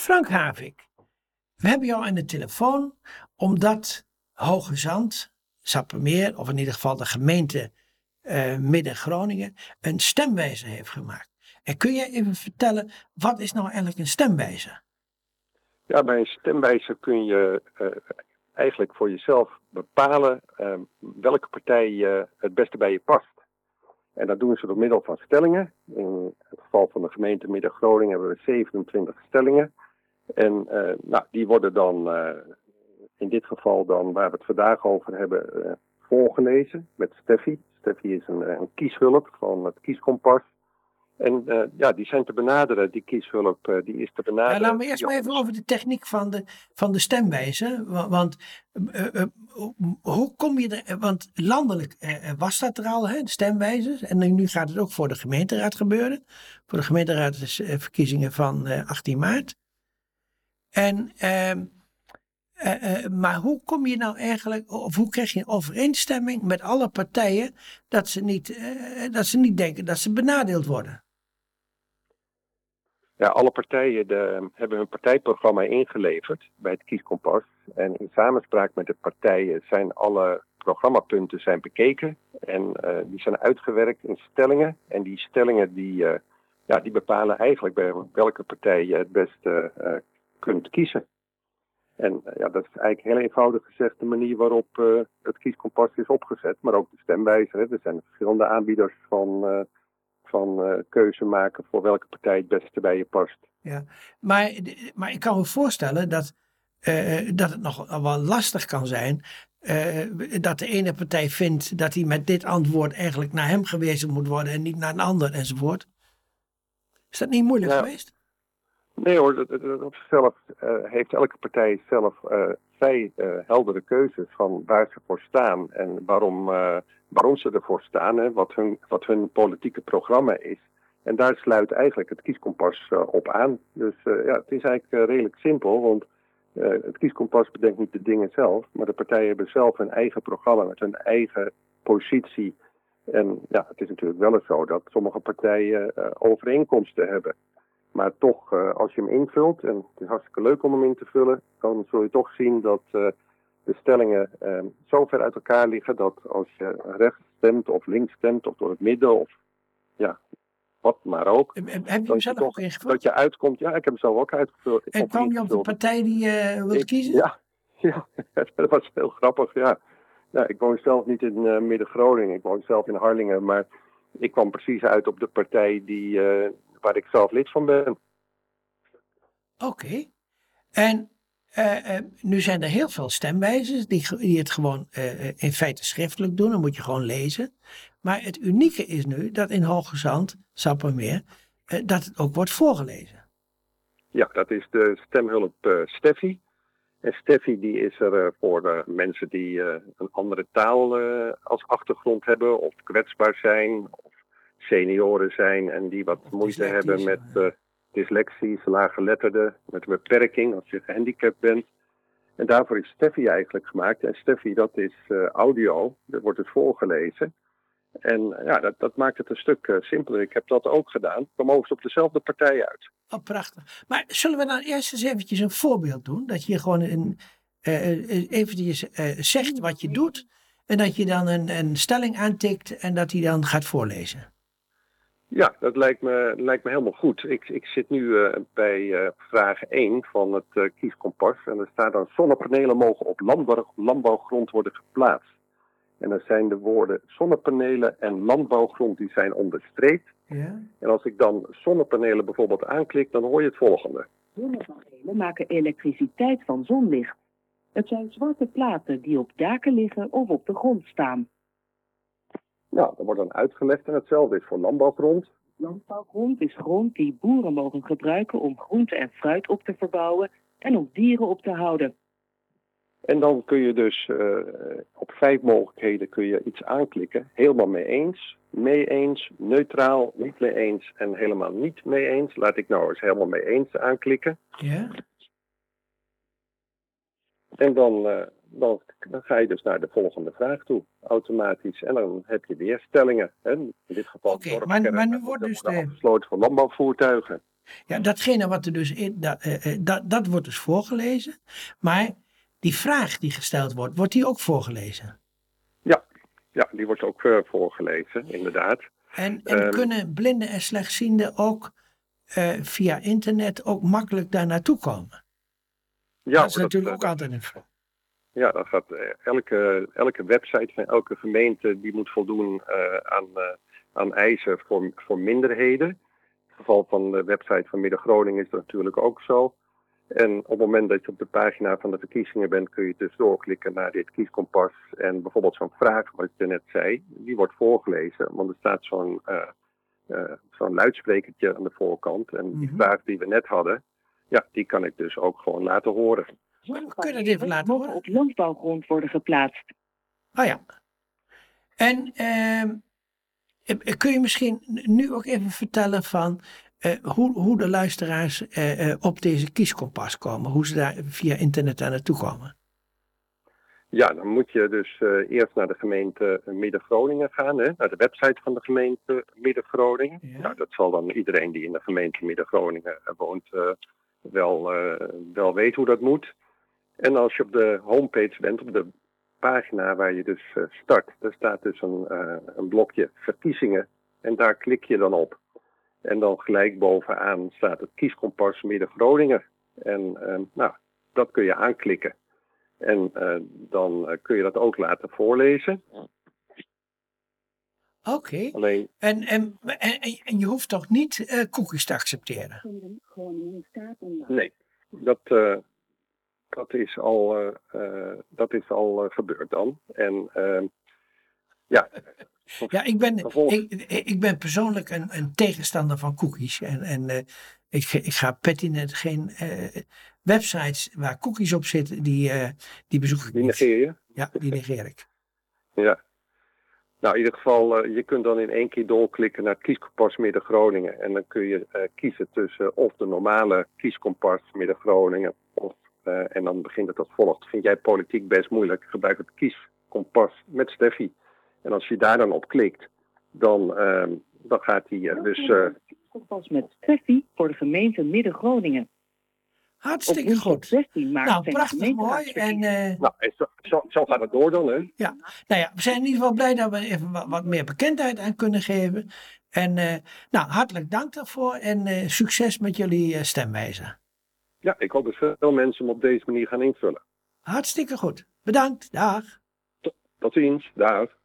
Frank Havik, we hebben jou aan de telefoon omdat Hoge Zand, Sappemeer, of in ieder geval de gemeente uh, Midden-Groningen, een stemwijzer heeft gemaakt. En kun jij even vertellen, wat is nou eigenlijk een stemwijzer? Ja, bij een stemwijzer kun je uh, eigenlijk voor jezelf bepalen uh, welke partij uh, het beste bij je past. En dat doen ze door middel van stellingen. In het geval van de gemeente Midden-Groningen hebben we 27 stellingen. En uh, nou, die worden dan in dit geval dan, waar we het vandaag over hebben, voorgelezen met Steffi. Steffi is een, een kieshulp van het kieskompas. En uh, ja, die zijn te benaderen, die kieshulp, uh, die is te benaderen. Ja, laten we eerst maar even over de techniek van de, van de stemwijze. Want uh, hoe kom je er, want landelijk was dat er al, hè, de stemwijzers. En nu gaat het ook voor de gemeenteraad gebeuren. Voor de gemeenteraadsverkiezingen van 18 maart. En, ehm, maar hoe kom je nou eigenlijk, of hoe krijg je een overeenstemming met alle partijen dat ze niet, dat ze niet denken dat ze benadeeld worden? Ja, alle partijen de, hebben hun partijprogramma ingeleverd bij het kieskompas. En in samenspraak met de partijen zijn alle programmapunten zijn bekeken. En die zijn uitgewerkt in stellingen. En die stellingen die, ja, die bepalen eigenlijk bij welke partij je het beste uh, kunt kiezen. En ja, dat is eigenlijk heel eenvoudig gezegd de manier waarop het kieskompas is opgezet. Maar ook de stemwijzer. Hè. Er zijn verschillende aanbieders van van uh, keuze maken voor welke partij het beste bij je past. Ja, maar, maar ik kan me voorstellen dat, uh, dat het nog wel lastig kan zijn. Uh, dat de ene partij vindt dat hij met dit antwoord eigenlijk naar hem gewezen moet worden en niet naar een ander enzovoort. Is dat niet moeilijk geweest? Nee hoor, dat, dat op zichzelf heeft elke partij zelf vrij heldere keuzes van waar ze voor staan en waarom waarom ze ervoor staan, hè, wat, hun, wat hun politieke programma is. En daar sluit eigenlijk het kieskompas uh, op aan. Dus uh, ja, het is eigenlijk uh, redelijk simpel, want het kieskompas bedenkt niet de dingen zelf, maar de partijen hebben zelf hun eigen programma met hun eigen positie. En ja, het is natuurlijk wel eens zo dat sommige partijen overeenkomsten hebben. Maar toch, als je hem invult, en het is hartstikke leuk om hem in te vullen, dan zul je toch zien dat de stellingen eh, zo ver uit elkaar liggen dat als je rechts stemt of links stemt of door het midden of ja, wat maar ook. Heb je hem zelf ook ingevuld? Dat je uitkomt, ja, ik heb hem zelf ook uitgevuld. En kwam je op de partij die je uh, wilt kiezen? Ja, ja, dat was heel grappig, ja. ja ik woon zelf niet in uh, Midden-Groningen, ik woon zelf in Harlingen, maar ik kwam precies uit op de partij die, uh, waar ik zelf lid van ben. Oké. En uh, uh, nu zijn er heel veel stemwijzers die, die het gewoon uh, in feite schriftelijk doen. Dan moet je gewoon lezen. Maar het unieke is nu dat in Hoge Zand, Sappermeer, dat het ook wordt voorgelezen. Ja, dat is de stemhulp Steffi. En Steffi die is er voor mensen die een andere taal als achtergrond hebben, of kwetsbaar zijn, of senioren zijn en die wat moeite hebben met dyslexie, laaggeletterden met een beperking als je gehandicapt bent. En daarvoor is Steffi eigenlijk gemaakt. En Steffi, dat is uh, audio, dat wordt dus voorgelezen. En ja, dat, dat maakt het een stuk uh, simpeler. Ik heb dat ook gedaan. We mogen op dezelfde partij uit. Oh, prachtig. Maar zullen we dan eerst eens eventjes een voorbeeld doen? Dat je gewoon een, uh, eventjes zegt wat je doet. En dat je dan een, een stelling aantikt en dat hij dan gaat voorlezen. Ja, dat lijkt me, lijkt me helemaal goed. Ik, ik zit nu uh, bij uh, vraag 1 van het uh, kieskompas. En er staat dan zonnepanelen mogen op landbouw, landbouwgrond worden geplaatst. En dan zijn de woorden zonnepanelen en landbouwgrond die zijn onderstreept. Ja. En als ik dan zonnepanelen bijvoorbeeld aanklik, dan hoor je het volgende. Zonnepanelen maken elektriciteit van zonlicht. Het zijn zwarte platen die op daken liggen of op de grond staan. Nou, dat wordt dan uitgelegd en hetzelfde is voor landbouwgrond. Landbouwgrond is grond die boeren mogen gebruiken om groente en fruit op te verbouwen en om dieren op te houden. En dan kun je dus uh, op vijf mogelijkheden kun je iets aanklikken. Helemaal mee eens, mee eens, neutraal, niet mee eens en helemaal niet mee eens. Laat ik nou eens helemaal mee eens aanklikken. Ja. En dan, uh, dan, dan, ga je dus naar de volgende vraag toe, automatisch. En dan heb je weer stellingen. Hè? In dit geval okay, maar, maar nu wordt dus de... afgesloten voor landbouwvoertuigen. Ja, datgene wat er dus in, dat, eh, eh, dat, dat wordt dus voorgelezen. Maar die vraag die gesteld wordt, wordt die ook voorgelezen? Ja, die wordt ook eh, voorgelezen, inderdaad. En, en Ehm. kunnen blinden en slechtzienden ook via internet ook makkelijk daar naartoe komen? Ja, dat is natuurlijk ook altijd een vraag. Ja, dan gaat eh, elke, elke website van elke gemeente die moet voldoen eh, aan, eh, aan eisen voor, voor minderheden. In het geval van de website van Midden-Groningen is dat natuurlijk ook zo. En op het moment dat je op de pagina van de verkiezingen bent, kun je dus doorklikken naar dit kieskompas. En bijvoorbeeld zo'n vraag, wat je net zei, die wordt voorgelezen. Want er staat zo'n zo'n luidsprekertje aan de voorkant. En die Mhm. vraag die we net hadden, ja, die kan ik dus ook gewoon laten horen. Kun je dat even laten horen? op landbouwgrond worden geplaatst. Oh ja. En ehm, eh, kun je misschien nu ook even vertellen van eh, hoe, hoe de luisteraars eh, eh, op deze kieskompas komen? Hoe ze daar via internet daar naartoe komen? Ja, dan moet je dus eh, eerst naar de gemeente Midden-Groningen gaan, hè, naar de website van de gemeente Midden-Groningen. Ja. Nou, dat zal dan iedereen die in de gemeente Midden-Groningen eh, woont eh, wel, eh, wel weten hoe dat moet. En als je op de homepage bent, op de pagina waar je dus eh, start, daar staat dus een, eh, een blokje verkiezingen en daar klik je dan op. En dan gelijk bovenaan staat het kieskompas Midden-Groningen. En eh, nou, dat kun je aanklikken. En eh, dan eh, kun je dat ook laten voorlezen. Oké. Alleen, En, en, en, en je hoeft toch niet eh, cookies te accepteren? nee, dat, eh, dat is al, eh, eh, dat is al eh, gebeurd dan. En eh, ja, Ja, ik ben, ik, ik ben persoonlijk een, een tegenstander van cookies. En, en ik, ik ga pertinent geen websites waar cookies op zitten, die, die bezoek ik die negeer je. Ja, die negeer ik. Ja. Nou, in ieder geval, je kunt dan in één keer doorklikken naar het kieskompas Midden-Groningen. En dan kun je kiezen tussen of de normale kieskompas Midden-Groningen. Of, eh, en dan begint het als volgt. Vind jij politiek best moeilijk? Gebruik het kieskompas met Steffi. En als je daar dan op klikt, dan, ehm, dan gaat hij eh, dus... eh, Kompas met Steffi voor de gemeente Midden-Groningen. Hartstikke goed. 16 maart Nou, prachtig mooi. En eh, nou, en zo, zo, zo gaat het door dan, hè? nou ja, we zijn in ieder geval blij dat we even wat, wat meer bekendheid aan kunnen geven. En eh, nou, hartelijk dank daarvoor en eh, succes met jullie stemwijzer. Ja, ik hoop dat veel mensen hem op deze manier gaan invullen. Hartstikke goed. Bedankt. Dag. Tot ziens. Dag.